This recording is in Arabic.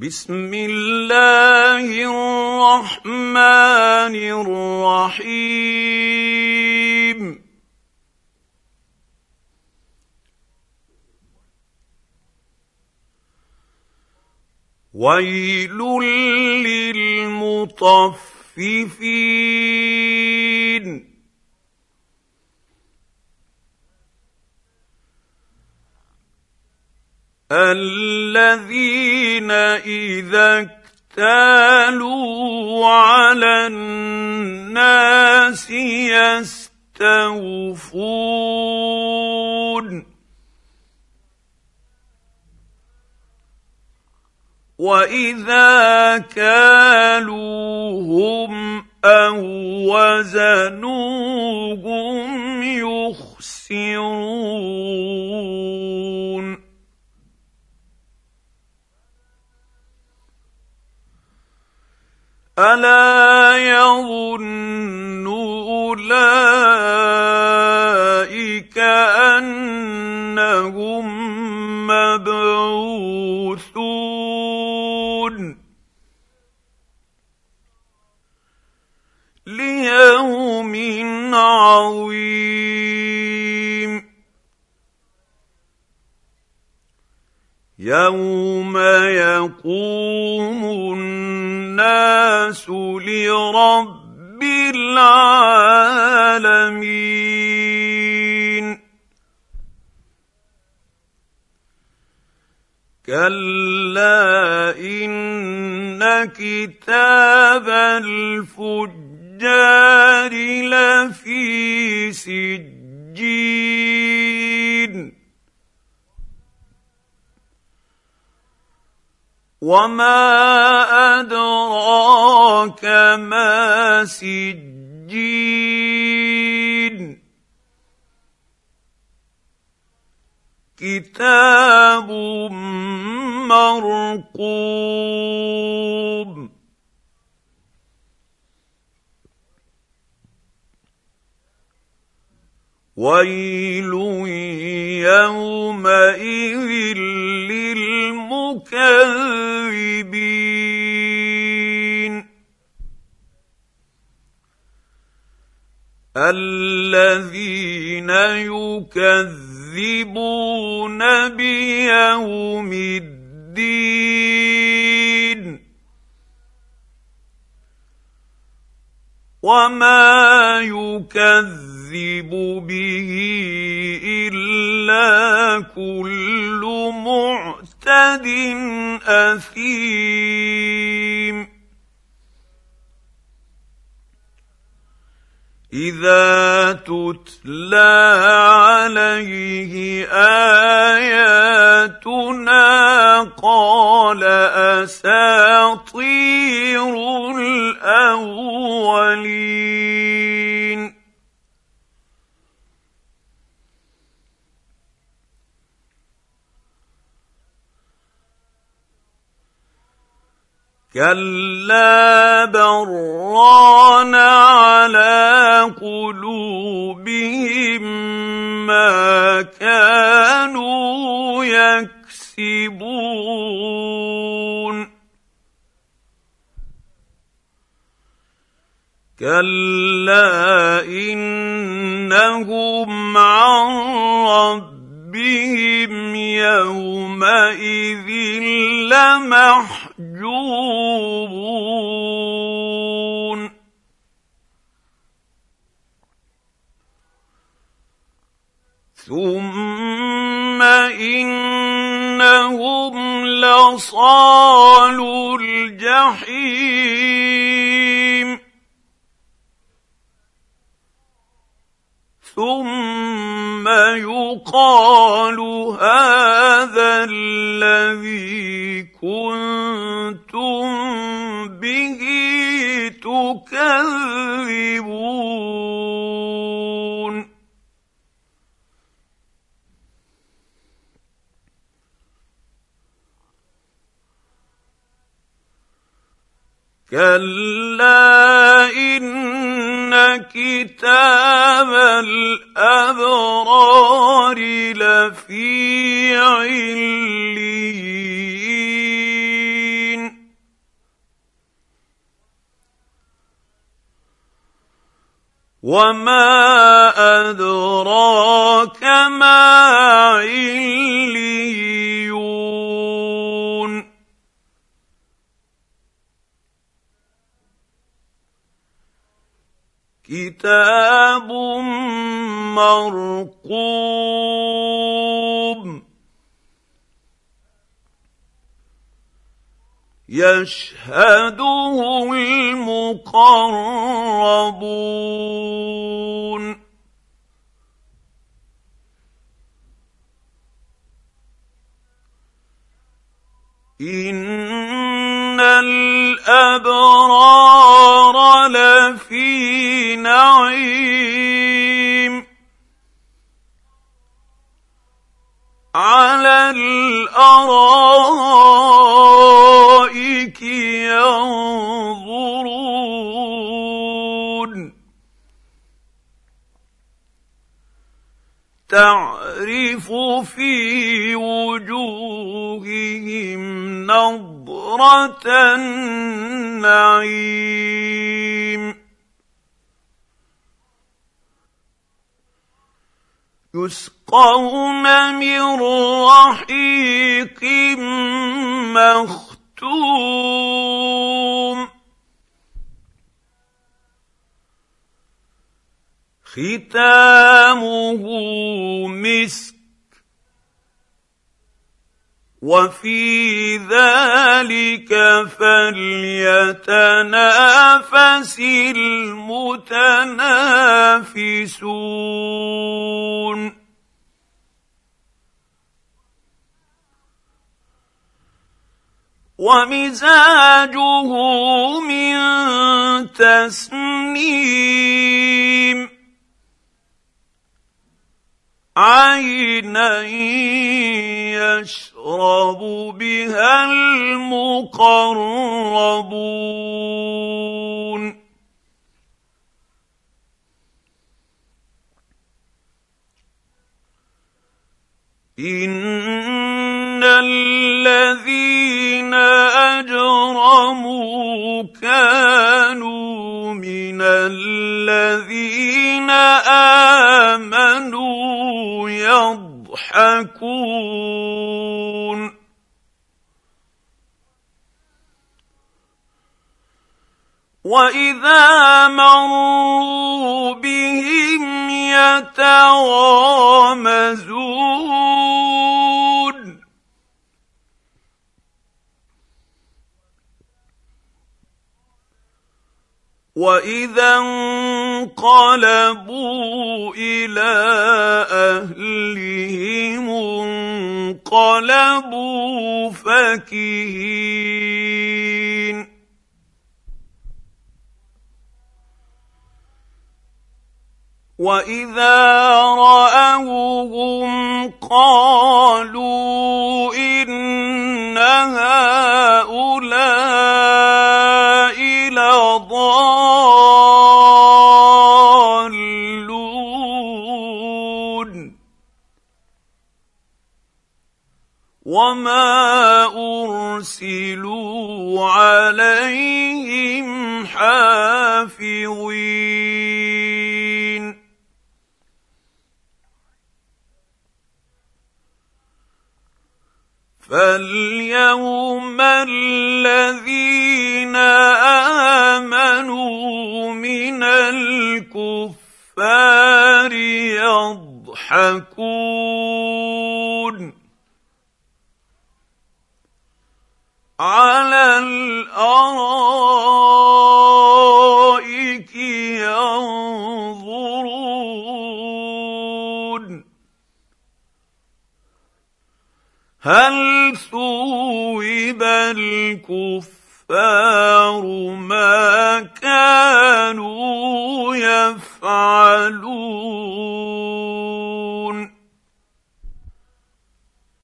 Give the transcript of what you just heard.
بسم الله الرحمن الرحيم. ويل للمطففين. الذين إذا اكتالوا على الناس يستوفون. وإذا كالوهم أو وزنوهم يخسرون. ألا يظن أولئك أنهم مبعوثون. ليوم عظيم. يوم يقوم الناس لرب العالمين. كلا إن كتاب الفجار لفي سجين. وما ادراك ما سجين. كتاب مرقوم. ويل يومئذ للمكذبين. الذين يكذبون بيوم الدين. وما يكذب به إلا كل معتد أثيم. إذا تتلى عليه آياتنا قال أساطير الأولين. كلا بران على قلوبهم ما كانوا يكسبون كلا انهم عن ربهم يومئذ لمحجوبون إنهم لصالوا الجحيم. ثم يقال هذا الذي كنتم به تكذبون. كلا ان كتاب الابرار لفي عليين وما أدري كتاب مرقوم يشهده المقربون ان الابرار نعيم على الأرائك ينظرون. تعرف في وجوههم نضرة النعيم. يسقون من رحيق مختوم. ختامه مسك وفي ذلك فليتنافس المتنافسون. ومزاجه من تسنيم عينا يشرب بها المقربون. ان الذين اجرموا كانوا يضحكون. وإذا مروا بهم يتغامزون. واذا انقلبوا إلى اهلهم انقلبوا فكهين واذا راوهم قالوا ان هؤلاء عليهم حافظين فاليوم الذين امنوا من الكفار يضحكون على الأرائك ينظرون. هل ثوب الكفار ما كانوا يفعلون؟